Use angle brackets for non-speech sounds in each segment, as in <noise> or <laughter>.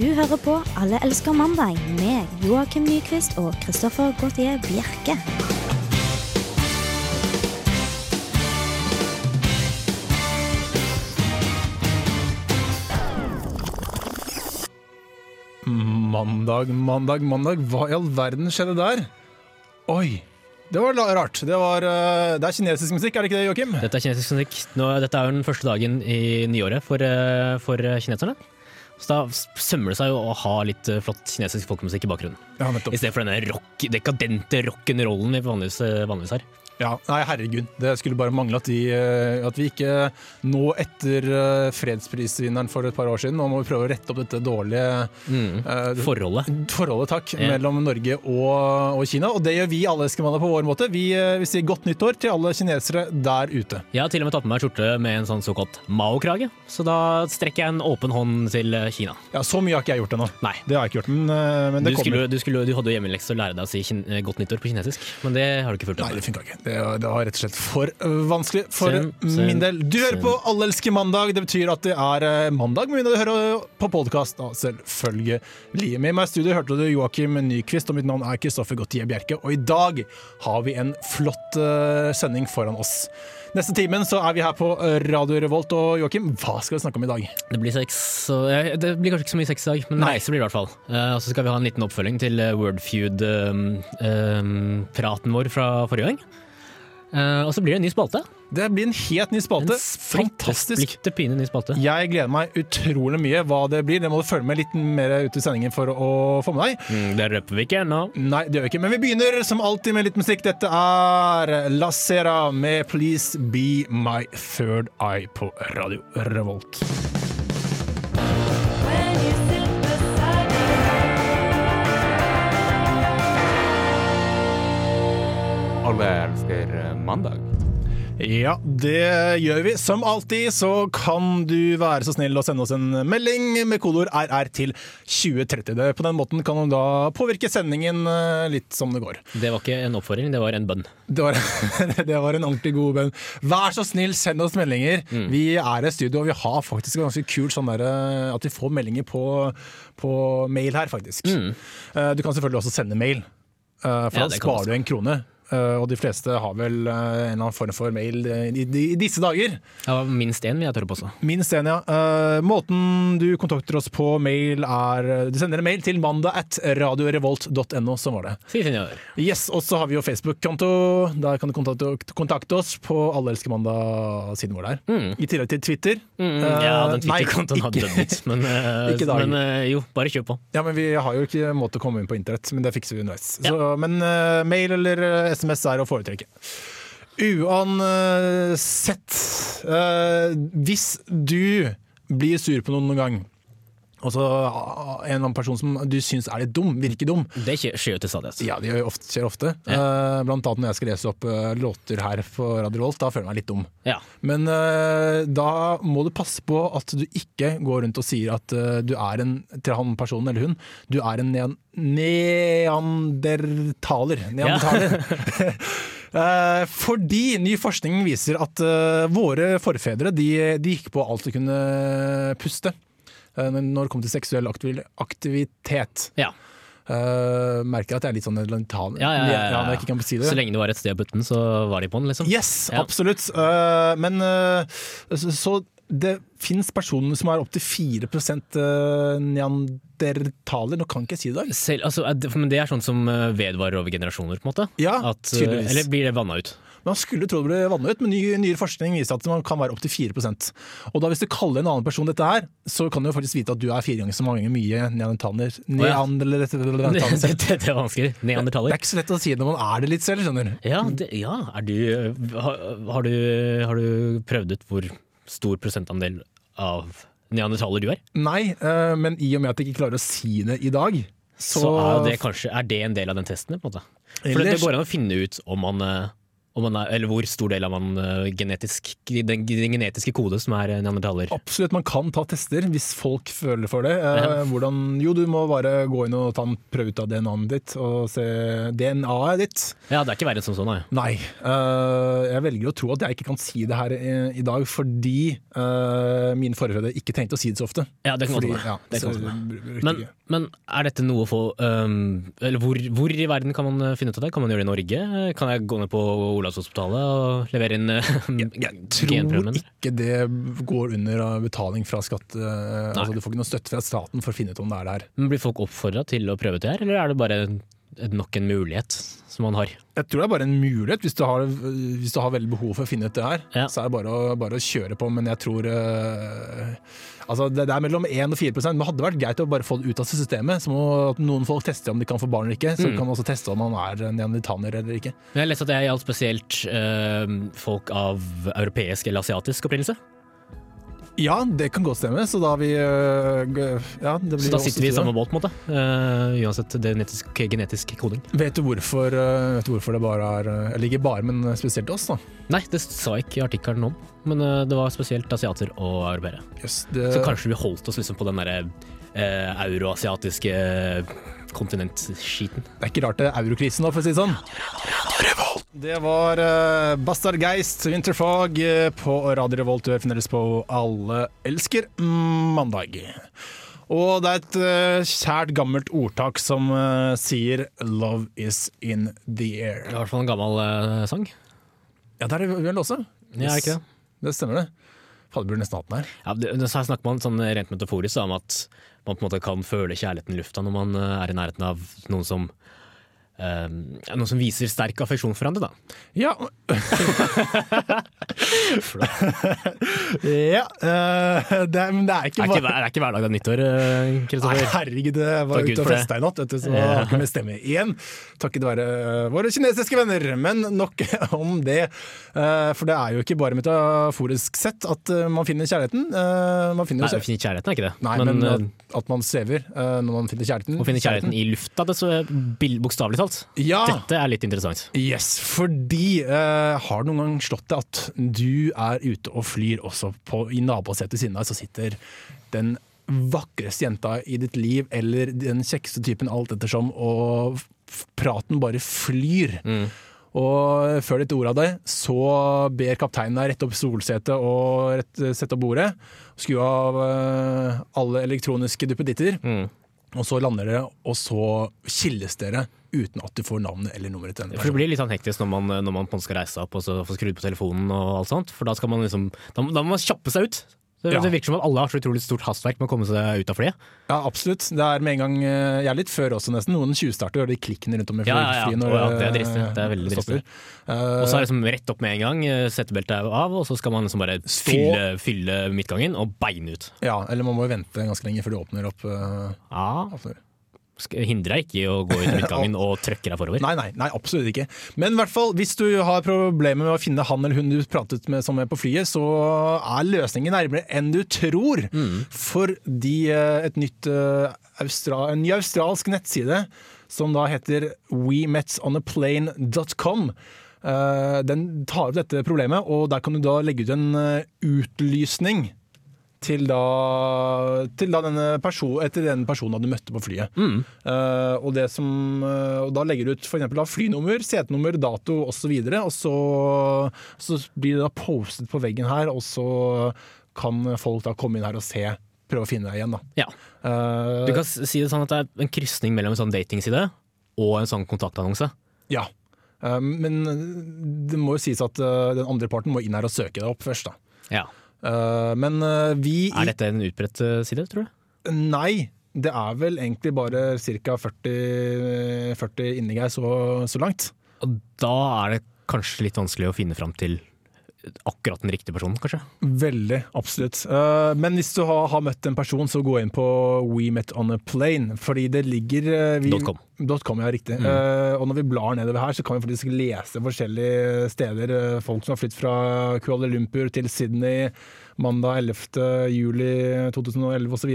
Du hører på Alle elsker mandag med Joakim Nyquist og Christoffer Gautier Bjerke. Mandag, mandag, mandag. Hva i all verden skjedde der? Oi, det var rart. Det, var, eh, det er kinesisk musikk, er det ikke det, Joakim? Dette er kinesisk musikk. Nå, dette er jo den første dagen i nyåret for, eh, for kineserne. Så da sømmer det seg å ha litt eh, flott kinesisk folkemusikk i bakgrunnen. Ja. I stedet for denne rock, dekadente rock'n'rollen vi vanligvis, eh, vanligvis har. Ja, nei, herregud. Det skulle bare mangle at vi, eh, at vi ikke nå etter eh, fredsprisvinneren for et par år siden, nå må vi prøve å rette opp dette dårlige eh, Forholdet. forholdet takk, yeah. mellom Norge og, og Kina. Og det gjør vi alle eskemanner på vår måte. Vi, vi sier godt nyttår til alle kinesere der ute. Jeg har til og med tatt på meg skjorte med en sånn såkalt Mao-krage, så da strekker jeg en åpen hånd til Kina. Ja, Så mye har ikke jeg gjort ennå. Nei. Det har jeg ikke gjort, men, men det Du, kommer. skulle, du, skulle, du hadde jo hjemmelekse å lære deg å si godt nyttår på kinesisk, men det har du ikke fulgt Nei, det funka ikke. Det, det var rett og slett for øh, vanskelig for Send, send, min del. Du hører på Allelske mandag. Det betyr at det er øh, mandag, men du hører på podkast, selvfølgelig. Med meg i studio hørte du Joakim Nyquist, og mitt navn er Kristoffer Gautier Bjerke. Og i dag har vi en flott øh, sending foran oss. Neste timen så er vi her på Radio Revolt, og Joakim, hva skal vi snakke om i dag? Det blir sex, så, det blir kanskje ikke så mye sex i dag, men Nei. reise blir det i hvert fall. Eh, og så skal vi ha en liten oppfølging til eh, Wordfeud-praten vår fra forrige gang. Eh, og så blir det en ny spalte. Det blir en helt ny spalte. En Fantastisk. pine ny spalte. Jeg gleder meg utrolig mye hva det blir. Det må du følge med litt mer ut i sendingen for å få med deg. Mm, det røper vi ikke ennå. Nei, det gjør vi ikke, men vi begynner som alltid med litt musikk. Dette er La Sera med 'Please Be My Third Eye' på Radio Revolt. Alle elsker eh, mandag. Ja, det gjør vi. Som alltid så kan du være så snill å sende oss en melding med kodeord RR til 2030. Det, på den måten kan du da påvirke sendingen eh, litt som det går. Det var ikke en oppfordring, det var en bønn. Det var, <laughs> det var en ordentlig god bønn. Vær så snill, send oss meldinger. Vi er i studio, og vi har faktisk ganske kult sånn der, eh, at vi får meldinger på, på mail her, faktisk. Mm. Du kan selvfølgelig også sende mail, eh, for Ja, da sparer du en krone. Eh, Og de fleste har vel eh, en eller annen form for mail eh, i, disse dager. Ja, minst én vil jeg tørre på også. Minst én, ja. Måten du kontakter oss på mail er Du sender en mail til mandag at radiorevolt.no, som var det. Finjør. Yes, Og så har vi jo Facebook-konto. Der kan du kontakte, kontakte oss på Alle elsker mandag-siden vår der. I tillegg til Twitter. Mm, ja, den Twitter-kontoen hadde dødd men, <laughs> Ikke men jo, bare kjør på. Ja, men Vi har jo ikke måte å komme inn på internett, men det fikser vi underveis. Så, men mail eller SMS er å foretrekke. Uansett eh, Hvis du blir sur på noen noen gang, altså en eller annen person som du syns er litt dum, virker dum, Det skjer jo til stadighet. Ja, det ofte, skjer ofte. Eh, blant annet når jeg skal lese opp eh, låter her for Radio Rolf, da føler jeg meg litt dum. Ja. Men eh, da må du passe på at du ikke går rundt og sier at du er en til han personen eller hun, du er en nean neandertaler. neandertaler. Ja. <laughs> fordi ny forskning viser at våre forfedre de, de gikk på alt de kunne puste. Eh, når det kommer til seksuell aktivitet. ja. Uh, merker at jeg er litt sånn lantan. Ja, ja, ja, ja. kan si. Så lenge det var et sted å putte den, så var de på den, liksom. Yes, Ja. absolutt. Uh, men uh, så, så det fins personer som er opptil 4 uh, neandertaler. Nå kan ikke jeg si det i dag. Selv, altså, men det er sånn som vedvarer over generasjoner, på en måte? Ja, At, tydeligvis. eller blir det vanna ut? Man skulle tro det ble vannet ut, men ny, nyere forskning viser at man kan være opptil 4% Og da hvis du kaller en annen person dette her, så kan du jo faktisk vite at du er fire ganger så mange mye neandertaler. Neandertaler det, det, <laughs> det, er vanskelig. Det er ikke så lett å si når man er det litt selv, skjønner. Ja, det, ja, er du har, har du Har du prøvd ut hvor stor prosentandel av neandertaler du er? Nei, uh, men i og med at jeg ikke klarer å si det i dag, så, Så, er det kanskje Er det en del av den testen, på en måte? For det, Ellers- det går an å finne ut om man eh, om man er, eller hvor stor del av man eh, genetisk, den, den genetiske kode som er neandertaler. Absolutt, man kan ta tester hvis folk føler for det. Eh, hvordan, jo, du må bare gå inn og ta en prøve ut av DNA-et ditt og se DNA-et ditt. Ja, det er ikke verre som sånn, nei. Nei, eh, jeg velger å tro at jeg ikke kan si det her i, i dag fordi eh, mine forfedre ikke trengte å si det så ofte. Ja, det kan godt Fordi, ja, Det kan så- Men, men er dette noe å få um, Eller hvor, hvor i verden kan man finne ut av det? Kan man gjøre det i Norge? Kan jeg gå ned på Olavshospitalet og levere inn <laughs> jeg tror genprøven? ikke det går under betaling fra skatt. eh, altså, du får ikke noe støtte fra staten for å finne ut om det er der. Men Blir folk oppfordra til å prøve ut det her, eller er det bare nok en mulighet som man har? Jeg tror det er bare en mulighet hvis du har, hvis du har veldig behov for å finne ut det her. Ja. Så er det bare å, bare å kjøre på, men jeg tror eh, Altså det, er mellom 1 og 4 men det hadde vært greit å bare få det ut av systemet. Så må noen folk teste om de kan få barn eller ikke. Så Mm. kan også teste om man er neandertaner eller ikke. Men Jeg lest at det gjaldt spesielt øhm, folk av europeisk eller asiatisk opprinnelse. Ja, det kan godt stemme. Så da vi eh, ja, det blir Så da sitter vi i samme båt, på en måte. Uh, uansett genetisk, genetisk koding. Vet du hvorfor, uh, vet du hvorfor det bare er Eller ikke bare, men spesielt oss, da. Nei, det sa jeg ikke i artikkelen om, men uh, det var spesielt asiater og arbeidere. Yes, det, Så kanskje vi holdt oss liksom på den derre euroasiatiske kontinentskiten. Det er ikke rart det er eurokrisen nå, for å si det sånn. Det var uh, Bastard Geist, Winterfog, eh, på Radio Revolt. Du hører fremdeles på Alle elsker mandag. Og det er et uh, kjært, gammelt ordtak som uh, sier 'love is in the air'. Det er i hvert fall en gammel uh, sang. Ja, det er det vel også? Ja, er ikke det? Det stemmer, det. Fader, burde nesten hatt den her. Ja, det, så her snakker man sånn rent metaforisk om at man på en måte kan føle kjærligheten i lufta når man eh, er i nærheten av noen som noen som viser sterk affeksjon for hverandre. da. Ja. <laughs> ja uh, det, er, men det er ikke bare det er ikke hverdag det er nyttår, eh, Kristoffer. herregud, jeg var Takk ute og festa i natt, vet du, så jeg har ikke med stemme igjen. Takket være øh, våre kinesiske venner. Men nok <laughs> om det. Uh, For det er jo ikke bare metaforisk sett at man finner kjærligheten. Uh, Man finner Nei, jo å finne kjærligheten er ikke det. Nei, men, at, at man svever eh, når man finner kjærligheten. å finne kjærligheten i lufta, det så bil- bokstavelig talt. Ja! Dette er litt interessant. Yes, fordi eh, har det noen gang slått deg at du er ute og flyr også på, i nabosetet ved siden av deg, så sitter den vakreste jenta i ditt liv, eller den kjekkeste typen, alt ettersom, og praten bare flyr. Og før ditt ord av det, så ber kapteinen deg rette opp solsetet og rett, sette opp bordet. Skru av eh, alle elektroniske duppeditter. Mm. Og så lander dere, og så kildes dere uten at du får navnet eller nummeret til den For Det blir litt sånn hektisk når man, når man skal reise opp og så få skrudd på telefonen og alt sånt. For da skal man liksom Da, da må man kjappe seg ut. Det, Ja. det virker som at alle har så utrolig stort hastverk med å komme seg ut av flyet. Ja, absolutt. Det er med en gang eh, Jeg er litt før også, nesten. Noen tjuvstarter og gjør de klikkene rundt om i flyet. Ja, ja, ja. ja, det er dristig. eh, Det er veldig stopper. Og så er det liksom rett opp med en gang, settebeltet er av, og så skal man liksom bare Stå- fylle, fylle midtgangen og beine ut. Ja, eller man må jo vente ganske lenge før du åpner opp. Uh, Ja, åpner. Hindrer deg ikke i å gå ut midtgangen <laughs> og trøkke deg forover. Nei, nei, nei, absolutt ikke. Men i hvert fall, hvis du har problemer med å finne han eller hun du pratet med som er på flyet, så er løsningen nærmere enn du tror. Mm. Fordi eh, et nytt, eh, Austra en ny australsk nettside som da heter wemetonaplane.com. eh, den tar opp dette problemet, og der kan du da legge ut en utlysning til da, til da denne person, etter den personen du møtte på flyet. Eh, og, det som, uh, og da legger du ut for da flynummer, setenummer, dato osv. Og så, så blir det da postet på veggen her, og så kan folk da komme inn her og se, prøve å finne deg igjen. da. Ja. Eh, Du kan si det sånn at det er en krysning mellom en sånn datingside og en sånn kontaktannonse. ja. Men det må jo sies at den andre parten må inn her og søke deg opp først. da. Ja. Eh, men eh, vi Er dette en utbredt eh, side, tror du? Nei, det er vel egentlig bare ca. 40, 40 innlegg her så, så langt. Og da er det kanskje litt vanskelig å finne fram til akkurat den riktige personen, kanskje? Veldig, absolutt. Eh, men hvis du har, har møtt en person, så gå inn på We Met On A Plane, fordi det ligger eh, vi, com. .com, ja, riktig. Mm. og når vi blar nedover her, så kan vi faktisk lese forskjellige steder. eh, folk som har flyttet fra Kuala Lumpur til Sydney mandag 11. juli 2011 osv.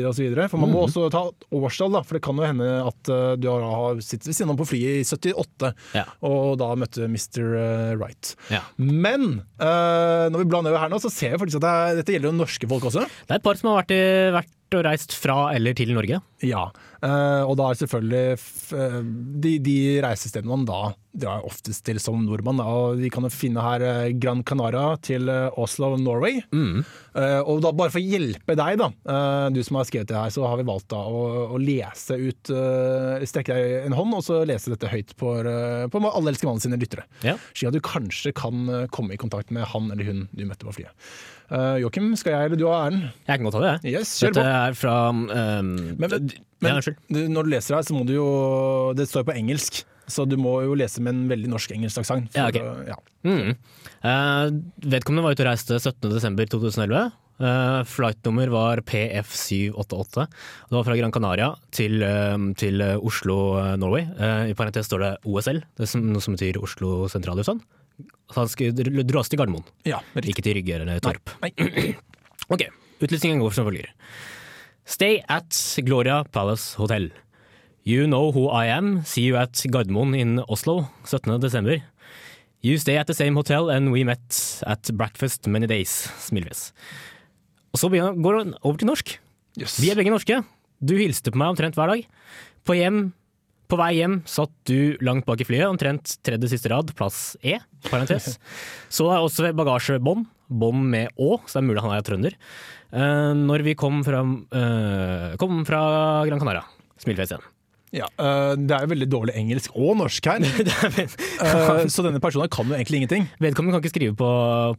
For man må også ta årstall, da, for det kan jo hende at eh, du har, sittet ved siden av på flyet i 78 Ja. og da møtte Mr. Wright. Ja. Men uh, når vi blar nedover her nå, så ser vi faktisk at det er, dette gjelder jo norske folk også. Det er et par som har vært, i, vært og reist fra eller til Norge. Ja, eh, og da er selvfølgelig eh, de, de reisestedene man da drar oftest til som nordmann. Og vi kan jo finne her eh, Gran Canaria til eh, Oslo, Norway. Eh, og da bare for å hjelpe deg, da, eh, du som har skrevet det her, så har vi valgt da å, å lese ut Strekke deg en hånd, og så lese dette høyt på, eh, på Alle elsker mannen sine lyttere. Ja. Slik at du kanskje kan eh, komme i kontakt med han eller hun du møtte på flyet. Uh, Joakim, skal jeg eller du ha æren? Jeg kan godt ta det. jeg. Yes, kjør Dette på. er fra um, Men, men, Ja, når du leser her, så må du jo Det står jo på engelsk, så du må jo lese med en veldig norsk-engelsk aksent. Ja, okay. ja. Mm. uh, vedkommende var ute og reiste 17.12.2011. Uh, Flightnummer var PF788. Det var fra Gran Canaria til, uh, til Oslo, Norway. I parentes står det OSL, det som, noe som betyr Oslo sentrallufthavn. Så han skulle dras til Gardermoen, ja, ikke til Rygge eller Torp. Nei. <clears throat> Ok, utlysningen går som følger. Stay at Gloria Palace Hotel. You know who I am. See you at Gardermoen in Oslo 17. desember. You stay at the same hotel and we met at breakfast many days. Smilefjes. Og så går han over til norsk. Yes. Vi er begge norske. Du hilste på meg omtrent hver dag. På, hjem, på vei hjem satt du langt bak i flyet, omtrent tredje siste rad, plass E, parentes. Så er også bagasjebånd, bånd med Å, så det er mulig han er trønder. Uh, når vi kom fra, uh, kom fra Gran Canaria. Smilefjes igjen. Ja, øh, det er jo veldig dårlig engelsk og norsk her, <laughs> Øh, så denne personen kan jo egentlig ingenting. Vedkommende kan ikke skrive på,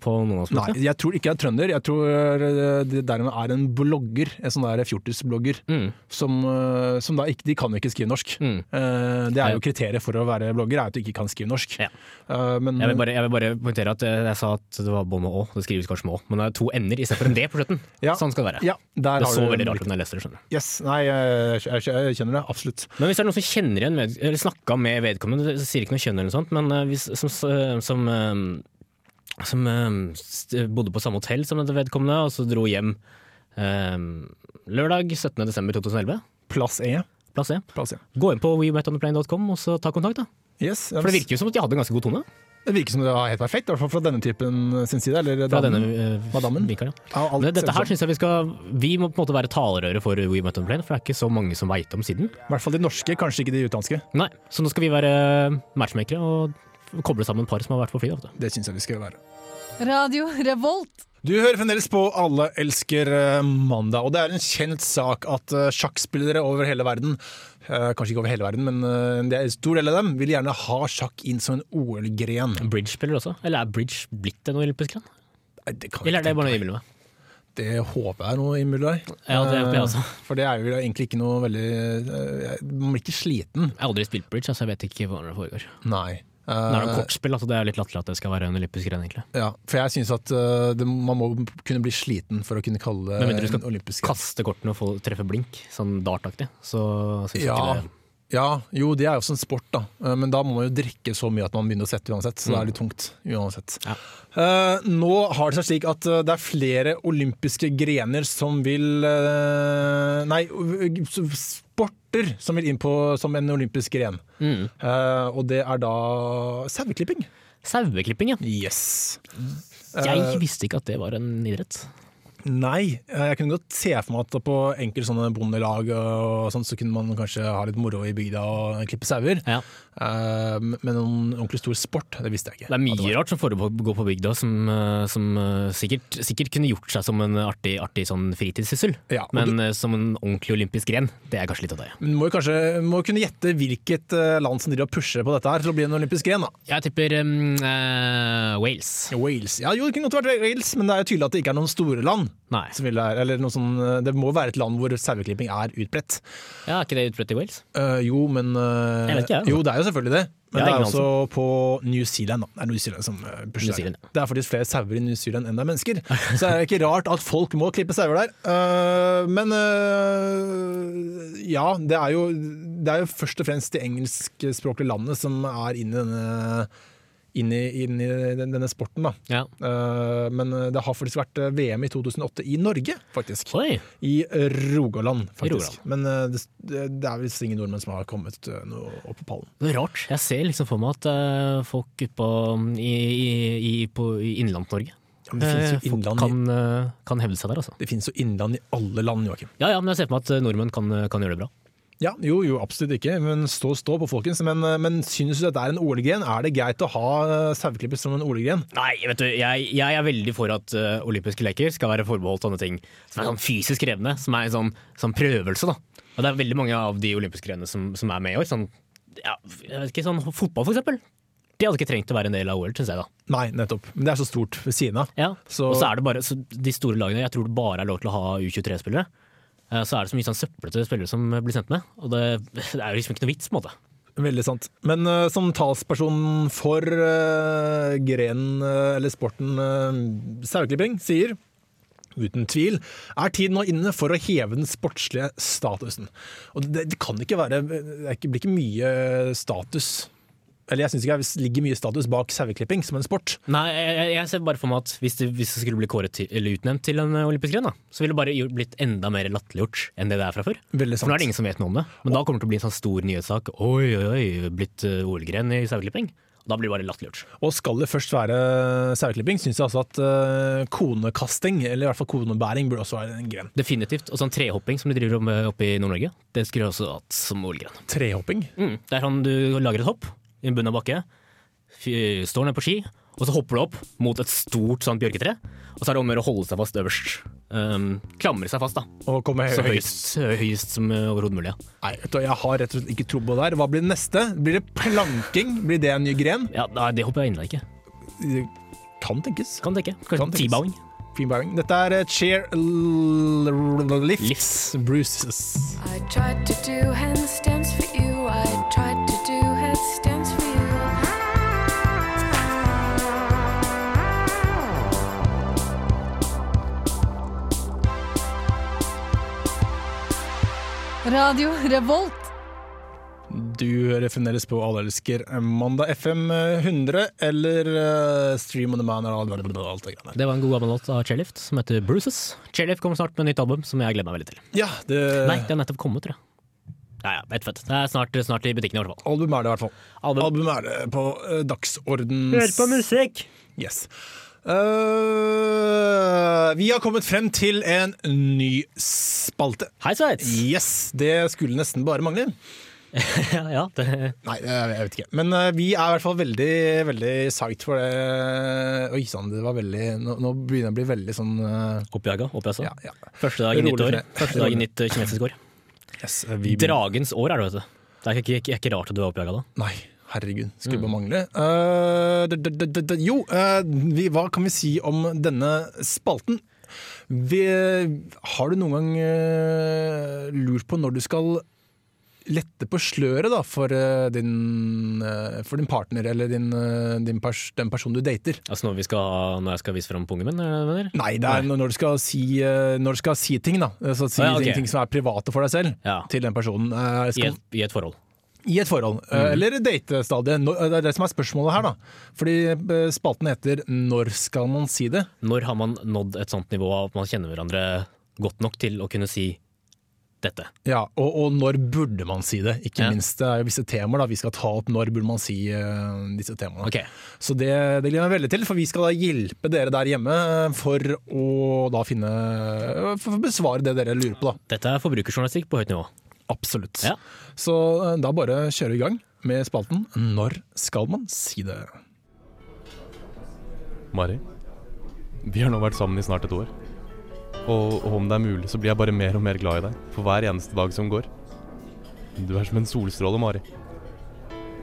på Nei, jeg tror ikke jeg er trønder. Jeg tror øh, det dermed er en blogger, en sånn der fjortisblogger, Mm. som, som da ikke De kan jo ikke skrive norsk. Mm. Eh, Det er jo kriteriet for å være blogger, er at du ikke kan skrive norsk. Ja. Eh, Men Jeg vil, bare, jeg vil bare poengtere at eh, jeg sa at det var bånd med Å. Det skrives kanskje med Å, men det er to n-er istedenfor en D på slutten. Ja. Sånn skal det være. ja, der Det så du- veldig rart ut når jeg leser det. skjønner du. Yes, nei, jeg, jeg, jeg kjenner det absolutt. Men hvis det er noen som kjenner igjen ved, eller snakka med vedkommende, det sier ikke noe kjønn eller noe sånt, men eh, hvis, som, som, som, som eh, bodde på samme hotell som dette vedkommende, og så dro hjem eh, lørdag 17.12.2011, Plass E. plass E. Plass e. Gå inn på wemetontheplane.com og så ta kontakt, da. Yes, For det virker jo som at de hadde en ganske god tone det virker som det var helt perfekt, i hvert fall fra denne typen sin side. Eller fra damen. denne uh, Madammen? Mikael, ja. Ja, alt dette her syns jeg vi skal Vi må på en måte være talerøret for We Met On Plane, for det er ikke så mange som veit om siden. I hvert fall de norske, kanskje ikke de utenlandske. Nei, Så nå skal vi være matchmakere og koble sammen par som har vært på fly. Det syns jeg vi skal være. Radio Revolt. Du hører fremdeles på Alle elsker eh, mandag, og det er en kjent sak at eh, sjakkspillere over hele verden, eh, kanskje ikke over hele verden, men det er en stor del av dem, vil gjerne ha sjakk inn som en OL-gren. Bridge-spiller også. Eller er bridge blitt en olympisk gren? Jeg Eller er det bare noe meg. innimellom meg? det håper jeg er noe innbiller deg. Ja, det håper jeg også. For det er jo egentlig ikke noe veldig Man blir ikke sliten. Jeg har aldri spilt bridge, altså jeg vet ikke hva det foregår. Nei. Det er noe Eh, kortspill, altså det er litt latterlig at det skal være en olympisk gren, egentlig. ja, for jeg syns at eh, det, man må kunne bli sliten for å kunne kalle Med mindre det du skal en olympisk gren. Kaste kortene og få, treffe blink, sånn dartaktig, så syns jeg Ja, ikke det ja, jo det er jo også en sport, da. Eh, Men da må man jo drikke så mye at man begynner å sette uansett. Så det er litt tungt uansett. Ja. Uh, nå har det seg slik at eh, det er flere olympiske grener som vil uh, Nei, sporter som vil inn på som en olympisk gren. Mm. Uh, og det er da saueklipping. Saueklipping, ja. Yes. Jeg visste ikke at det var en idrett. Nei, eh, jeg kunne godt se for meg at på enkelte sånne bondelag og sånt, så kunne man kanskje ha litt moro i bygda og klippe sauer. Ja. Eh, Men noen ordentlig stor sport, det visste jeg ikke. Det er mye rart som foregår på bygda som, eh, som eh, sikkert, sikkert kunne gjort seg som en artig, artig sånn fritidssyssel. Ja, Men du- eh, som en ordentlig olympisk gren, det er kanskje litt av det. Men må jo kanskje må kunne gjette hvilket eh, land som driver og pusher på dette her til å bli en olympisk gren. da. Jeg tipper um, uh, Wales. Wales. Ja, jo, det kunne godt vært Wales, men det er jo tydelig at det ikke er noen store land. Nei. Være, eller noe sånn, eh, det må være et land hvor saueklipping er utbredt. Ja, Er ikke det utbredt i Wales? Uh, jo, men uh, Jeg vet ikke, jeg, altså. Jo, det er jo selvfølgelig det. Men ja, det er også altså på New Zealand. Da. Det er New Zealand som New. Zealand, Det er faktisk flere sauer i New Zealand enn det er mennesker. <laughs> Så det er ikke rart at folk må klippe sauer der. Uh, men ja, det er, jo, det er jo først og fremst det engelskspråklige landet som er inne i denne, inne, i- inn i denne sporten. Ja. Uh, men det har faktisk vært eh, VM i 2008 i Norge, faktisk. Oi. I Rogaland, faktisk. Rogaland. Men uh, det, det er visst ingen nordmenn som har kommet eh, noe opp på pallen. Det er rart. Jeg ser liksom for meg at eh, folk på, i, i, i, på, i Innlands-Norge Ja, eh, folk kan, eh, kan hevde seg der, altså. det finnes jo innland i alle land, Joakim. Ja ja, men jeg ser for meg at eh, nordmenn kan, kan gjøre det bra. Ja, jo, jo, absolutt ikke. Men stå, stå på, folkens. Men, eh, men synes du at det er en OL-gren? Er det greit å ha saueklippet som en OL-gren? Nei, vet du, jeg, jeg er veldig for at uh, olympiske leker skal være forbeholdt sånne ting som er sånn fysisk krevende, som er en sånn, sånn prøvelse. da. Og det er veldig mange av de olympiske grenene som, som er med i år. Sånn, ja, jeg vet ikke, sånn fotball for eksempel. Det hadde ikke trengt å være en del av OL, syns jeg. da. Nei, nettopp. Men det er så stort ved siden av. Ja. Så- Og så er det bare så de store lagene, jeg tror det bare er lov til å ha U23-spillere. Eh, Så er det så mye sånn søplete spillere som blir sendt med, og det, det er jo liksom ikke noe vits. på en måte. Veldig sant. Men uh, som talsperson for uh, grenen, uh, eller sporten uh, saueklipping, sier Uten tvil er tiden nå inne for å heve den sportslige statusen. Og det, det kan ikke være Det blir ikke mye status Eller jeg syns ikke det ligger mye status bak saueklipping som en sport. Nei, jeg, jeg ser bare for meg at hvis det, hvis det skulle bli kåret til, eller utnevnt til en eh, olympisk gren, da, så ville det bare blitt enda mer latterliggjort enn det det er fra før. Veldig For nå er det ingen som vet noe om det. Men da kommer det til å bli en sånn stor nyhetssak. Oi, oi, oi, blitt uh, OL-gren i saueklipping. Da blir det bare latterliggjort. Og skal det først være saueklipping, syns jeg altså at uh, konekasting, eller i hvert fall konebæring, burde også være en gren. Definitivt. Og sånn trehopping som de driver med oppe i Nord-Norge, det skulle også hatt som OL-gren. Trehopping. Mm. Det er sånn du lager et hopp i en bunn av bakke, står ned på ski, og så hopper du opp mot et stort sånn bjørketre, og så er det om å gjøre å holde seg fast øverst. Um, klamre seg fast, da. Og komme Så høyest, høyest som overhodet mulig. Ja. Nei, vet du, jeg har rett og slett ikke tro på det her. Hva blir det neste? Blir det planking? Blir det en ny gren? Ja, nei, det håper jeg inderlig ikke. Det Kan tenkes. Kan tenke. Kanskje. T-bowing. Dette er Cheer Chair Lifts Bruces. I tried to do handstands for you. I tried to Radio Revolt. Du hører fremdeles på Allelsker Mandag FM 100 eller eh, Stream on the Man Eller alt det greiene der. Det var en god gammel låt av Chairlift som heter Bruces. Chairlift kommer snart med nytt album som jeg gleder meg veldig til. Ja, det Nei, det har nettopp kommet, tror jeg. Ja, ja, vet fett. Det er snart, snart i butikken i hvert fall. Album er det i hvert fall. Album. Album er det på uh, dagsordens musikk! Yes. Eh, vi har kommet frem til en ny spalte. Hei sveits! Yes, det skulle nesten bare mangle. ja, <laughs> ja, det Nei, jeg jeg vet ikke. Men eh, vi er i hvert fall veldig veldig psyched for det. Oi sann, det var veldig Nå, nå begynner jeg å bli veldig sånn eh, Oppjaga, ja, ja. Første dag i nytt år. Første dag i nytt eh, kinesisk år. Yes, eh, vi Dragens år er det, vet du. Det er ikke, ikke, ikke rart at du er oppjaga da. Nei, herregud. Skulle Mm. bare mangle. Eh, jo, eh, vi, hva kan vi si om denne spalten? Vi, har du noen gang uh, lurt på når du skal lette på sløret da, for, din, for din partner eller din, din pers den personen du dater? Altså når, vi skal, når jeg skal vise fram pungen min, er Nei, det er? Nei, når du skal si, når du skal si ting. da altså, Si Ah, ja, okay. ting, ting som er private for deg selv, Ja. til den personen. Skal, I et, I et forhold. I et forhold, mm. eller datestadiet. Nå- Det er det som er spørsmålet her. da Fordi eh, spalten heter 'Når skal man si det?' Når har man nådd et sånt nivå av at man kjenner hverandre godt nok til å kunne si dette? Ja, og, og når burde man si det? Ikke Ja. minst det er jo visse temaer da vi skal ta opp. Når burde man si uh, disse temaene? Ok, Så det, det gleder jeg meg veldig til, for vi skal da hjelpe dere der hjemme eh, for å da finne For å besvare det dere lurer på, da. Dette er forbrukerjournalistikk på høyt nivå. Absolutt. Ja. Så eh, da bare kjører vi i gang med spalten 'Når skal man si det?' Mari, vi har nå vært sammen i snart et år. Og, og om det er mulig, så blir jeg bare mer og mer glad i deg for hver eneste dag som går. Du er som en solstråle, Mari.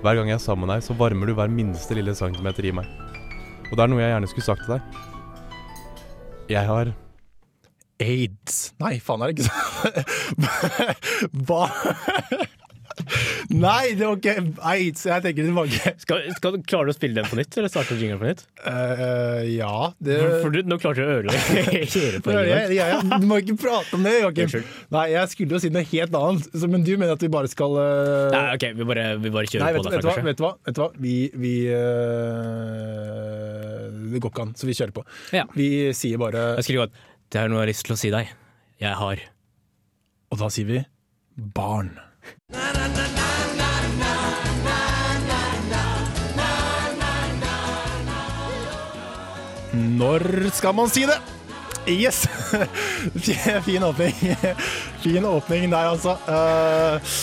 Hver gang jeg er sammen med deg, så varmer du hver minste lille centimeter i meg. Og det er noe jeg gjerne skulle sagt til deg. Jeg har Aids Nei, faen, er det ikke sånn? <laughs> Hva Nei, det var ikke aids. Jeg tenker tilbake. Skal, skal, klarer du å spille den på nytt, eller starte jingeren på nytt? Uh, ja, det For du, nå klarte du å ødelegge hele Ja, poenget. ja, ja, ja. Du må ikke prate om det, Joakim. Nei, jeg skulle jo si noe helt annet. Så, men du mener at vi bare skal uh... Nei, ok, vi bare, vi bare kjører Nei, vet, på derfra, kanskje. vet du hva? Vet du hva? Vi, vi uh... Det går ikke an, så vi kjører på. Ja. Vi sier bare Jeg skulle gått Det er noe jeg har lyst til å si deg. Jeg har Og da sier vi barn. Når skal man si det? Yes! <laughs> fin åpning. Fin åpning der, altså. Eh,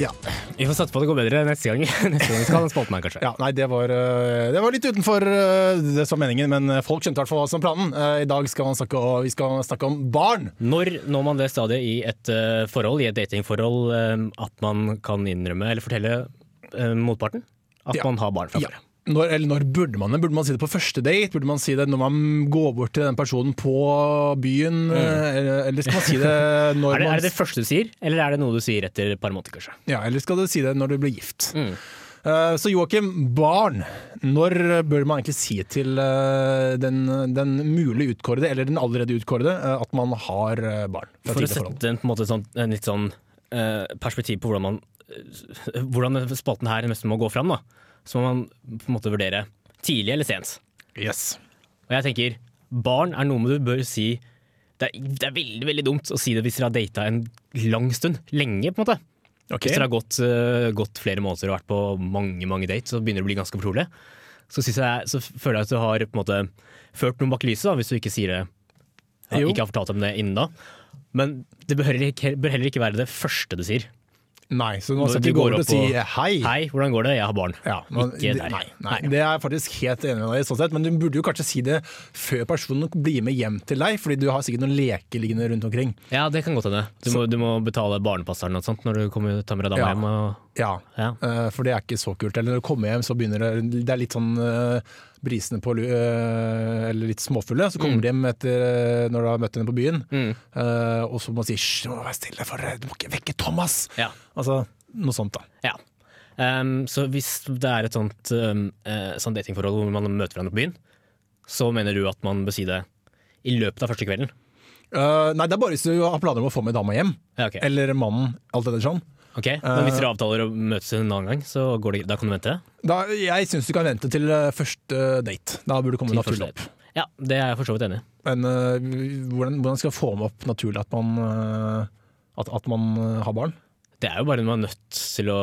ja. Vi får satse på at det går bedre neste gang. <laughs> Neste gang vi skal ha spalten kanskje. ja. Nei, det var, eh, det var litt utenfor eh, det som var meningen, men folk skjønte i hvert fall hva som planen. Eh, I dag skal snakke, vi skal snakke om barn. Når når man det stadiet i et eh, forhold, i et datingforhold, eh, at man kan innrømme eller fortelle eh, motparten at Ja. man har barn fra Ja. Når, eller når burde man det? Burde man si det på første date? Burde man si det når man går bort til den personen på byen? Mm. Eller, eller skal man si det <laughs> når Er det, man er det det første du sier, eller er det noe du sier etter et par måneder, kanskje? Ja, eller skal du si det når du blir gift? Mm. Eh, så Joakim, barn. Når bør man egentlig si til eh, den, den mulig utkårede, eller den allerede utkårede, eh, at man har eh, barn? For å sette en, måte sånn, en litt sånn eh, perspektiv på hvordan, man, eh, hvordan spalten her mest må gå fram, da. Så må man på en måte vurdere tidlig eller sent. Yes. Og jeg tenker, barn er noe du bør si det er, det er veldig veldig dumt å si det hvis dere har data en lang stund. Lenge, på en måte. Okay. Hvis dere har gått, uh, gått flere måneder og vært på mange mange dates, så begynner det å bli ganske fortrolig. Så, jeg, så føler jeg at du har på en måte ført noen bak lyset, da, hvis du ikke sier det. Ja, ikke har fortalt dem det innen da. Men det bør heller ikke, bør heller ikke være det første du sier. Nei, så nå skal du gå opp og sier si hei. Hei, hvordan går det? Jeg har barn. Ja, men, Ikke deg. nei, nei, Nei. det er jeg faktisk helt enig med deg i, sånn sett, men du burde jo kanskje si det før personen blir med hjem til deg, fordi du har sikkert noen leker liggende rundt omkring. Ja, det kan godt hende. Du, må- du må betale barnepasseren og sånt når du kommer, tar med deg dama Ja. hjem. Og, Ja, ja. eh, for det er ikke så kult. Eller når du kommer hjem, så begynner det Det er litt sånn eh, brisene på eh, Eller litt småfulle. Så kommer de hjem etter eh, når du har møtt henne på byen, Mm. uh, og så må man si Hysj, du må være stille, for du må ikke vekke Thomas! Ja. Altså noe sånt, da. Ja. Um, så hvis det er et sånt, um, sånt datingforhold hvor man møter hverandre på byen, så mener du at man bør si det i løpet av første kvelden? Uh, nei, det er bare hvis du har planer om å få med dama hjem. Ja, okay. Eller mannen, alt etter sånn. Ok, Men hvis dere avtaler å møtes en annen gang, så går det, da kan du vente? Da, jeg syns du kan vente til eh, første date. Da burde du komme Til naturlig opp. Ja, det er jeg for så vidt enig i. Men uh, hvordan, hvordan skal jeg få med opp naturlig at man, uh, at, at man uh, har barn? Det er jo bare når man er nødt til å,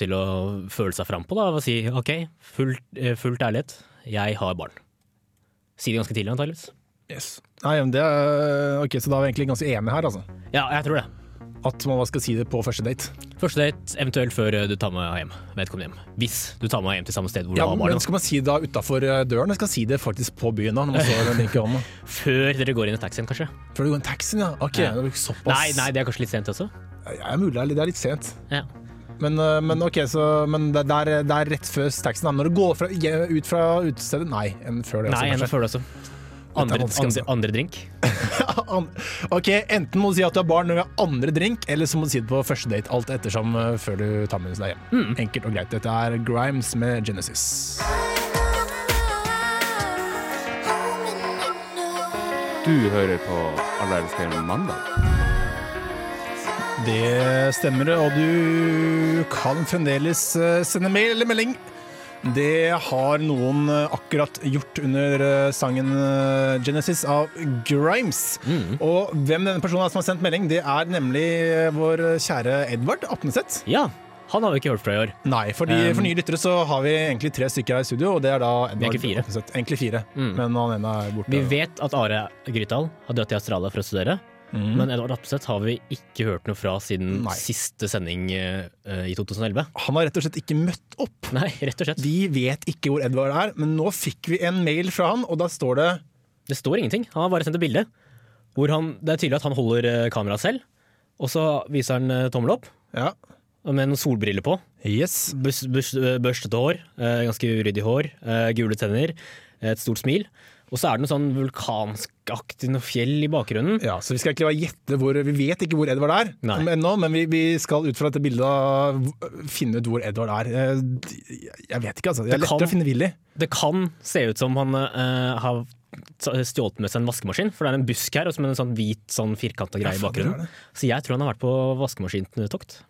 til å føle seg fram på. Da, og si ok, fullt, fullt ærlighet, jeg har barn. Si det ganske tidlig, antakeligvis. Yes. Nei, men det ok, Så da er vi egentlig ganske enige her, altså. Ja, jeg tror det. At man skal si det på første date. Første date, eventuelt før eh, du tar med hjem. vedkommende hjem. Hvis du tar med hjem til samme sted hvor Ja, du har barna. Skal man si det da utafor døren, eller skal man si det faktisk på byen? da, når man står og <laughs> drinker vann? da? Før dere går inn i taxien, kanskje? Før du går inn i taxien, ja. Ok, Ja. det såpass. Nei, nei, det er kanskje litt sent også. Ja, mulig, det er litt- det er litt sent. Ja. Men, eh, men ok, så Men det, er, det er rett før taxien. Når du går fra, ut fra utestedet Nei, enn før det. Nei, også, enn kanskje. før det også. Andre, andre, altså. andre drink. <laughs> Ok, Enten må du si at du har barn når du har andre drink, eller så må du si det på første date. Alt ettersom eh, før du tar med deg hjem. Mm. Enkelt og greit. Dette er Grimes med Genesis. Du hører på Alle elsker mandag. Det stemmer, og du kan fremdeles eh, sende mail eller melding. Det har noen eh, akkurat gjort under eh, sangen eh, Genesis av Grimes. Mm. Og hvem denne personen er som har sendt melding, det er nemlig vår kjære Edvard Apneseth. Ja, han har vi ikke hørt fra i år. Nei, fordi Um, for nye lyttere så har vi egentlig tre stykker her i studio, og det er da Edvard. Apneseth. Egentlig fire, Mm. men han ene er borte. Vi vet at Are Grytdal har dratt til Australia for å studere, Mhm. men Edvard Apseth har vi ikke hørt noe fra siden Nei. siste sending uh, i 2011. Han har rett og slett ikke møtt opp. Nei, rett og slett. Vi vet ikke hvor Edvard er, men nå fikk vi en mail fra han, og da står det Det står ingenting. Han har bare sendt et bilde. Hvor han, det er tydelig at han holder eh, kameraet selv, og så viser han eh, tommel opp Ja. med noen solbriller på. Yes. Børstete hår, ganske uryddig hår, gule tenner, et stort smil. Og så er det noe sånn vulkanskaktig noe fjell i bakgrunnen. Ja, så Vi skal egentlig bare gjette hvor Vi vet ikke hvor Edvard er Nei. ennå, men vi, vi skal ut fra dette bildet finne ut hvor Edvard er. Eh, Jeg vet ikke, altså. Det er lettere å finne Willy. Det kan se ut som han uh, har stjålet med seg en vaskemaskin, for det er en busk her og som en sånn hvit sånn firkanta greie i bakgrunnen. Så jeg tror han har vært på vaskemaskintokt.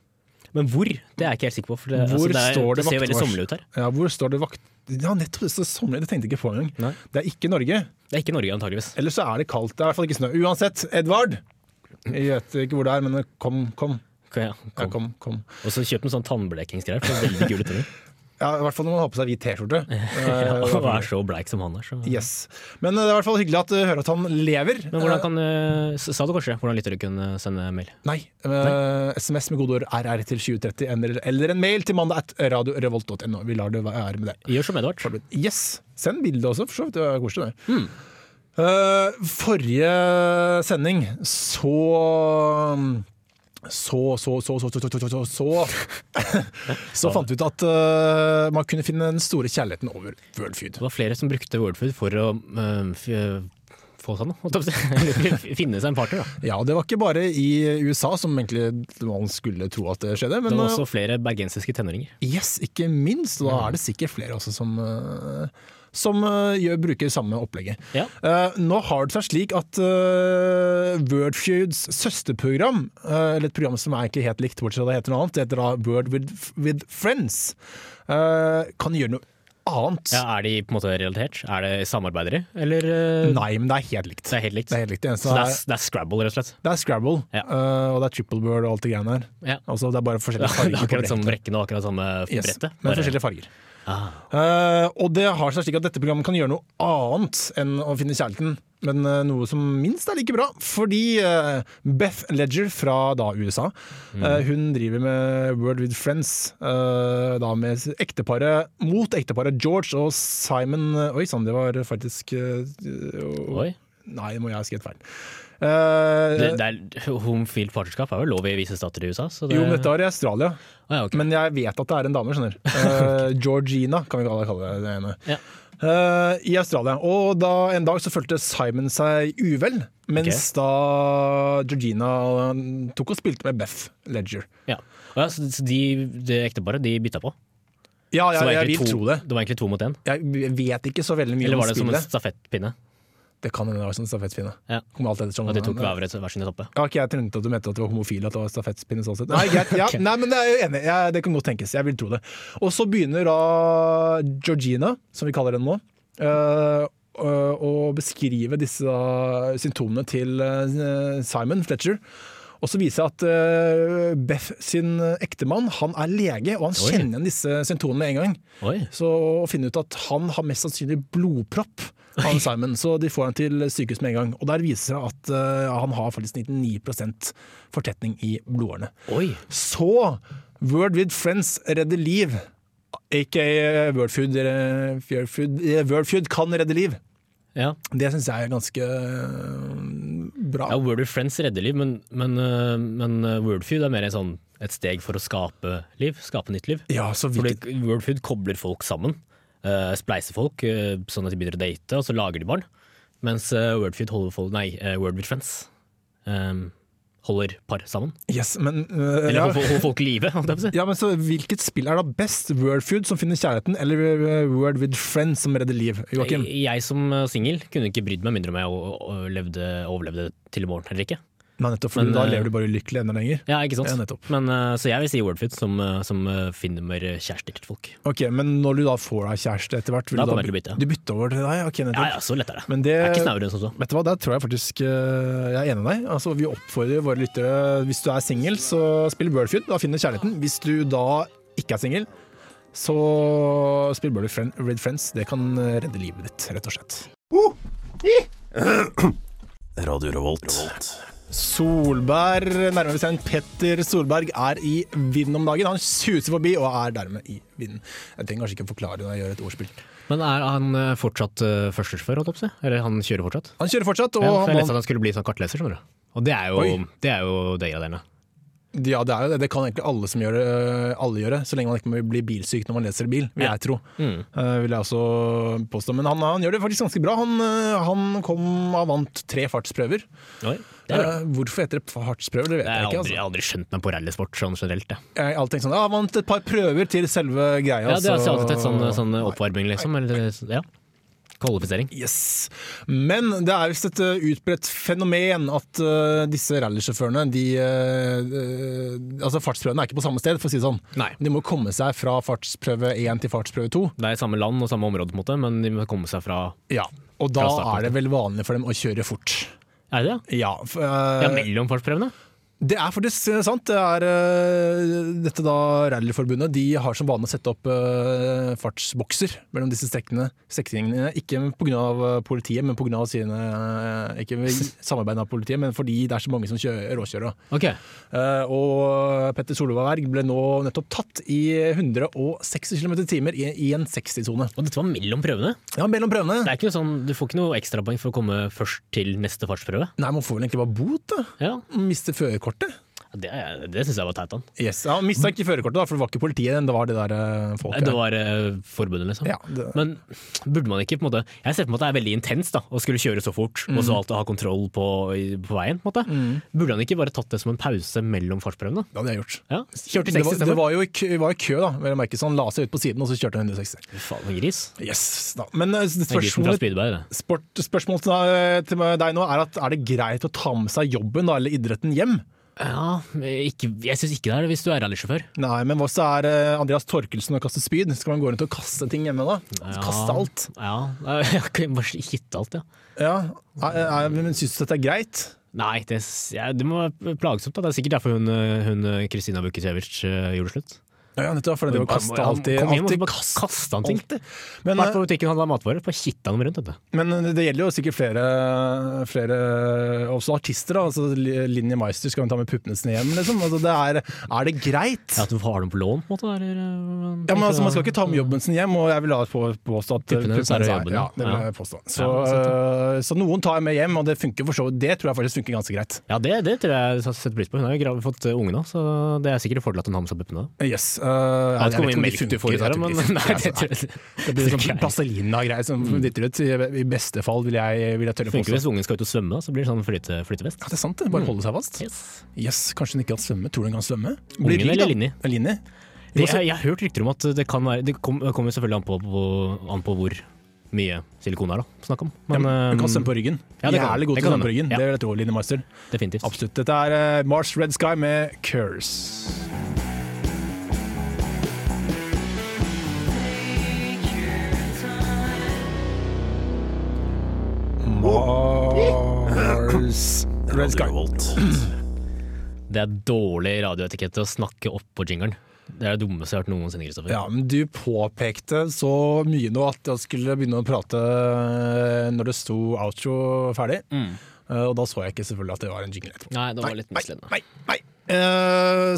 Men hvor, det er jeg ikke helt sikker på. For det, Hvor altså, det, er, står det det ser veldig sommerlig ut her. Ja, hvor står det vakt... Ja, nettopp det står sommerlig, det tenkte jeg ikke på engang. Det er ikke Norge. Det er ikke Norge, antageligvis. Eller så er det kaldt. Det er i hvert fall ikke snø. Uansett, Edvard! Jeg vet ikke hvor det er, men kom, kom. Ja, Ja, kom. kom, kom. Og så kjøp en sånn tannblekingsgreier, for veldig gule tenner. <laughs> Ja, I hvert fall når man har på seg hvit T-skjorte. <laughs> ja, Og er så bleik som han er. Så. Yes. Men eh, det er i hvert fall hyggelig at du hører at han lever. Men hvordan Eh, kan uh, Sa du kanskje hvordan lyttere kunne sende mail? Nei. eh, SMS med kodeord RR til 2030 eller, eller en mail til mandag at radiorevolt.no. Vi lar det være med det. Gjør som Edvard. Yes. Send bilde også, for så vidt. Det er koselig, det. Hmm. Uh, forrige sending så så, så, så, så, så, så, så, <laughs> fant vi ut at uh, man kunne finne den store kjærligheten over World Food. Det var flere som brukte World Food for å uh, få sånn, seg noe. <laughs> finne seg en partner, da. Ja, det var ikke bare i USA, som egentlig man skulle tro at det skjedde. Men, det var også flere bergensiske tenåringer. Yes, ikke minst. Da er det sikkert flere også som uh, som eh, gjør, bruker samme opplegget. Ja. Uh, nå har det seg slik at uh, Wordfeuds søsterprogram, uh, eller et program som er egentlig helt likt, bortsett fra det heter noe annet, det heter da Word with, with Friends, kan gjøre noe annet. Ja, er de på en måte relatert? Er det samarbeidere? Eller Nei, men det er helt likt. Det er helt likt. Det er helt likt. Det Så det er, er, det er Scrabble, rett og slett? det er Scrabble, Ja. uh, og det er triple bird og alt det greiene der. Ja. Altså, det er bare forskjellige farger. <laughs> farger på akkurat samme brekkene og akkurat samme Yes, brettet. men Bare- forskjellige farger. Ah. Uh, og det har seg slik at dette programmet kan gjøre noe annet enn å finne kjærligheten, men uh, noe som minst er like bra. Fordi uh, Beth Ledger fra da USA, eh, hun driver med Word with Friends. da med ekteparet mot ekteparet George og Simon Oi sann, det var faktisk Oi. Nei, det må jeg ha skrevet feil. Uh, Det, det er, homofilt partnerskap er vel lov i visse stater i USA? Så det, jo, men dette var i Australia. Ah, ja, okay. Men jeg vet at det er en dame, skjønner Uh, <laughs> Georgina, kan vi kalle kalle det ene. Ja. Uh, I Australia. Og da en dag så følte Simon seg uvel, mens da Georgina tok og spilte med Beth Ledger. Ja. Ja, så de, det ekteparet de bytta på? Ja, jeg, jeg vil to, tro det. Det var egentlig to mot én? Jeg vet ikke så veldig mye Eller var det som en stafettpinne? Det kan hende det var sånn stafettpinne. Ja. Kommer alt etter sånn. Og de tok hver sin toppe? Ja, ok, Jeg trodde at du mente at det var homofile, at det var stafettpinne sånn sett. Nei, greit, ja, <laughs> okay. nei, men det er jeg enig. i. Det kan godt tenkes. Jeg vil tro det. Og så begynner da Georgina, som vi kaller henne nå, øh, øh, å beskrive disse da, symptomene til øh, Simon Fletcher. Og så viser jeg at Beth sin ektemann han er lege, og han Oi. kjenner igjen disse symptomene med en gang. Oi. Så å finne ut at han har mest sannsynlig blodpropp, han Simon, så de får han til sykehus med en gang. Og der viser det at uh, han har faktisk 99% fortetning i blodårene. Oi. Så Word with Friends redder liv. Aka Wordfood, Food Wordfood, eh, Wordfood kan redde liv. Ja. Det syns jeg er ganske bra. ja, Word with Friends redder liv, men, men, men Wordfood er mer en sånn, et steg for å skape liv. Skape nytt liv. Ja, så Fordi World Wordfood kobler folk sammen. Uh, spleiser folk uh, sånn at de begynner å date, og så lager de barn. Mens uh, Wordfeed holder folk Nei, uh, Word with Friends um, holder par sammen. yes, men, uh, Eller ja. holder, folk i live, jeg ja, men så Hvilket spill er da best? Wordfood som finner kjærligheten, eller Word with Friends som redder liv? Joakim? Jeg som uh, singel kunne ikke brydd meg mindre om jeg levde, overlevde til i morgen eller ikke. Nei, nettopp, for Men, da øh, lever du bare ulykkelig enda lenger. Ja, ikke sant? Ja, nettopp. Men, uh, så jeg vil si Wordfeud som, uh, som uh, finner kjærester til folk. Ok, Men når du da får deg kjæreste etter hvert, vil Da du kommer jeg til å bytte. Du bytter over til deg? Ok, nettopp. Ja, ja, så lett er det. Men det, Jeg er ikke snauere enn som så. Vet du hva, Der tror jeg faktisk jeg er enig med deg. Altså, vi oppfordrer våre lyttere Hvis du er singel, så spill Wordfeud, Da finner du kjærligheten. Hvis du da ikke er singel, så spill Bird with Friends. Det kan redde livet ditt, rett og slett. <clears throat> Radio Revolt. Solberg, nærmere bestemt Petter Solberg, er i vinden om dagen. Han suser forbi og er dermed i vinden. Jeg trenger kanskje ikke å forklare når jeg gjør et ordspill. Men er han uh, fortsatt uh, førstesjåfør, holdt jeg på å si? Eller han kjører fortsatt? Han kjører fortsatt, og Ja, for jeg leste at han skulle bli sånn kartleser, skjønner du. Og det er jo, Oi. det er jo degraderende. Ja, det, er jo det. det kan egentlig alle som gjør det, alle gjøre, så lenge man ikke blir bilsyk når man leser bil, vil jeg tro. Mm. Uh, vil jeg også påstå. Men han, han gjør det faktisk ganske bra. Han, eh, han kom og vant tre fartsprøver. Oi, det. Eh, hvorfor heter det fartsprøver, det vet Jeg jeg ikke. aldri, jeg Altså. har aldri skjønt meg på rallysport sånn generelt. Jeg. Jeg har alltid tenkt sånn, ja, vant et par prøver til selve greia. Ja, det er altså alltid et sånn, sånn oppvarming, liksom. Eller, ja. Kvalifisering. Yes. Men det er visst et uh, utbredt fenomen at uh, disse rallysjåførene de, uh, Altså Fartsprøvene er ikke på samme sted, for å si det sånn. Nei. De må komme seg fra fartsprøve 1 til fartsprøve 2. Det er samme land og samme område, på en måte, men de må komme seg fra Ja. Og da Fra er det vel vanlig for dem å kjøre fort. Er det? Ja, uh, Ja, mellom fartsprøvene? Det er faktisk eh, sant. Det er eh, dette da Rallyforbundet de har som vane å sette opp eh, fartsbokser mellom disse strekningene. ikke pga. politiet, men pga. sine eh, Ikke samarbeid med politiet, men fordi det er så mange som kjører, råkjører. Ok. Eh, og Petter Solberg ble nå nettopp tatt i 160 km i timer i, i en 60-sone. Og dette var mellom prøvene? Ja, mellom prøvene. Det er ikke noe sånn, Du får ikke noe ekstrapoeng for å komme først til neste fartsprøve? Nei, man får vel egentlig bare bot, da. Ja, Miste førerkortet. Det, er- det syns jeg var teit han. Yes, ja, Mista ikke førerkortet, for det var ikke politiet, det var det der eh, folket. Det var eh, forbundet, liksom. Ja, det- Men burde man ikke på en måte Jeg ser på en måte det er veldig intenst da, å skulle kjøre så fort, og Mm. så alltid ha kontroll på, på veien. på måte. Burde han ikke bare tatt det som en pause mellom fartsprøvene? Det hadde jeg gjort. Ja, Kjørte 60 stemmer. det var jo i kø, var i kø da. Vel å merke, så han la seg ut på siden, og så kjørte han 160. Faen, en gris. Yes, da. Men Det fra spørsmålet, det. spørsmålet til deg nå er at er det greit å ta med seg jobben da, eller idretten hjem? Ja, ikke, Jeg syns ikke det er det hvis du er rallysjåfør. Nei, men hva så er eh, Andreas Torkelsen og kaste spyd? Skal man gå rundt og kaste ting hjemme da? Ja. Kaste alt? Ja, <laughs> bare hitte alt, ja. Ja, men syns du dette er greit? Nei, det, ja, det må være plagsomt. da. Det er sikkert derfor hun, eh, hun eh, Kristina eh, gjorde slutt. Ja, nettopp, for det var kasta alltid, kom hjem og kaste kaste han ting. alltid. Men, Vært på eh, butikken handla matvarer, bare kitta dem rundt. Dette. men det gjelder jo sikkert flere, flere også artister. da altså, Linni Meister skal hun ta med puppene sine hjem, liksom. Altså, det er, er det greit? Ja, At du har dem på lån, på en måte? Eller, eh, Ja, men altså, Man skal ikke ta med jobben sin hjem, og jeg vil da på- påstå at Puppene hennes er jobben, ja. Det vil jeg påstå. Så, Ja, øh, så noen tar jeg med hjem, og det funker for så vidt. Det tror jeg faktisk funker ganske greit. Ja, det, det tror jeg setter pris på. Hun har jo fått eh, unge nå, så det er sikkert en fordel at hun har med seg puppene. Yes, Yes. Øh, Jeg vet ikke hvor mye melk du får av det, men <laughs> nei, det Det blir sånn Plastelina-greier som dytter ut. I, I beste fall vil jeg, vil jeg tørre funker hvis ungen skal ut og svømme, da, så blir det sånn flyte, flytevest. Ja, det er sant, det. Bare holde seg fast. Yes. Yes, Kanskje hun ikke kan svømme. Tror du hun kan svømme? Ungen eller. Linni? Linni. Det, jeg, jeg har hørt rykter om at det kan være Det kom- kommer selvfølgelig an på, på, an på hvor mye silikon er, da. Snakk om. Ja, men hun kan eh, svømme på ryggen. ja, det Jævlig god til å svømme på ryggen. Ja. Det vil jeg tro, Linni Meister. definitivt. Absolutt. Dette er uh, Mars Red Sky med Curse. Mars Red Sky. Det er dårlig radioetikette å snakke opp på jingeren. Det er det dummeste jeg har hørt noensinne, Kristoffer. Ja, men du påpekte så mye nå at jeg skulle begynne å prate når det sto outro ferdig. Mm. Eh, Og da så jeg ikke selvfølgelig at det var en jingle etterpå. Nei, det var litt misledende. Nei, nei. Eh,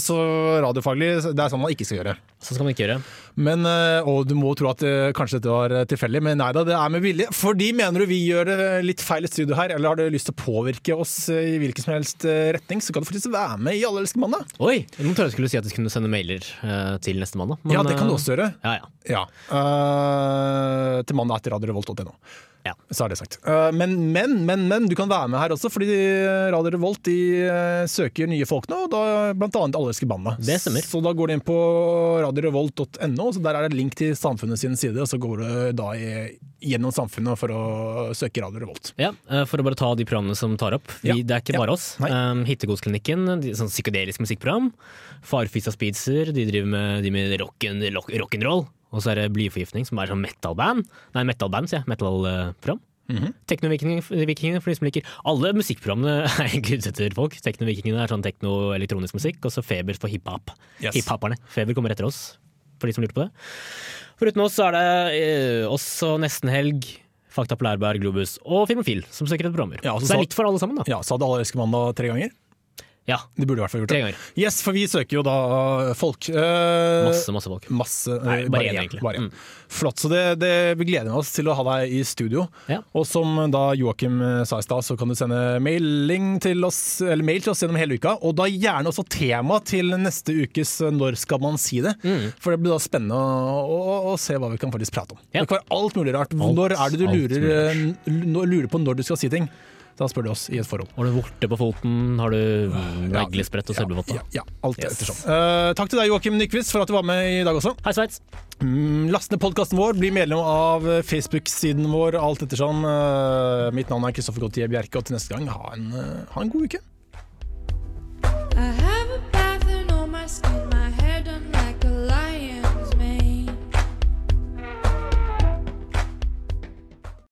så radiofaglig, det er sånn man ikke skal gjøre. Sånn skal man ikke gjøre. Men, eh, og du må tro at det kanskje dette var eh, tilfeldig, men nei da, det er med vilje. Fordi mener du vi gjør det litt feil i studio her, eller har du lyst til å påvirke oss eh, i hvilken som helst eh, retning, så kan du faktisk være med i Alle elsker mandag. Oi! Nå trodde jeg skulle si at vi kunne sende mailer eh, til neste mandag. men, Ja, det kan du eh, også gjøre. Ja, ja. Ja. Uh, til mandag etter radiorevolt.no. Ja. Så er det sagt. Eh, men, men, men, men, du kan være med her også, fordi Radio Revolt de eh, søker nye folk nå, da blant annet Alle elsker banda. Det stemmer. Så da går du inn på radiorevolt.no, så der er det link til Samfunnet sin side, og så går du da i, gjennom Samfunnet for å søke Radio Revolt. Ja, eh, For å bare ta de programmene som tar opp. Vi, Ja, Det er ikke ja. bare oss. Nei. Um, Hittegodsklinikken, sånn psykedelisk musikkprogram. Farfisa Speedser, de driver med, de med rock'n'roll. rock-. Og så er det Blyforgiftning, som er sånn metal-band. Nei, metal-band, sier jeg. Metal-program. Mhm. Teknovikingene, for de som liker Alle musikkprogrammene <laughs> er gudsetter ute etter folk. Teknovikingene er sånn tekno-elektronisk musikk, og så Feber for hiphop. Yes. Hiphoperne. Feber kommer etter oss, for de som lurte på det. Foruten oss så er det eh, oss og Nesten Helg, Fakta på Lærberg, Globus og Filmofil som søker etter programmer. Ja, så, så det er litt for alle sammen, da. Ja, Sa du Alle elsker mandag tre ganger. Ja, De burde i hvert fall gjort tre det. ganger. Yes, for vi søker jo da folk. Eh, Masse, masse folk. Masse, Nei, eh, bare én, egentlig. bare. Mm. Flott. Så det, det, vi gleder oss til å ha deg i studio. Ja. Og som da Joakim eh, sa i stad, så kan du sende mailing til oss, eller mail til oss gjennom hele uka. Og da gjerne også tema til neste ukes eh, Når skal man si det? Mm. For det blir da spennende å, å, å se hva vi kan faktisk prate om. Ja. Det kan være alt mulig rart. Alt, når er det du lurer, eh, lurer på når du skal si ting? Da spør du oss i et forhold. Har du vorte på foten? Har du neglesprett og søvlevotter? Ja, ja, alt Yes. ettersom. Uh, takk til deg, Joakim Nyquist, for at du var med i dag også. Hei, Sveits! Mm, Last ned podkasten vår, bli medlem av Facebook-siden vår, alt ettersom. Uh, mitt navn er Kristoffer Gautier Bjerke, og til neste gang, ha en, eh, ha en god uke.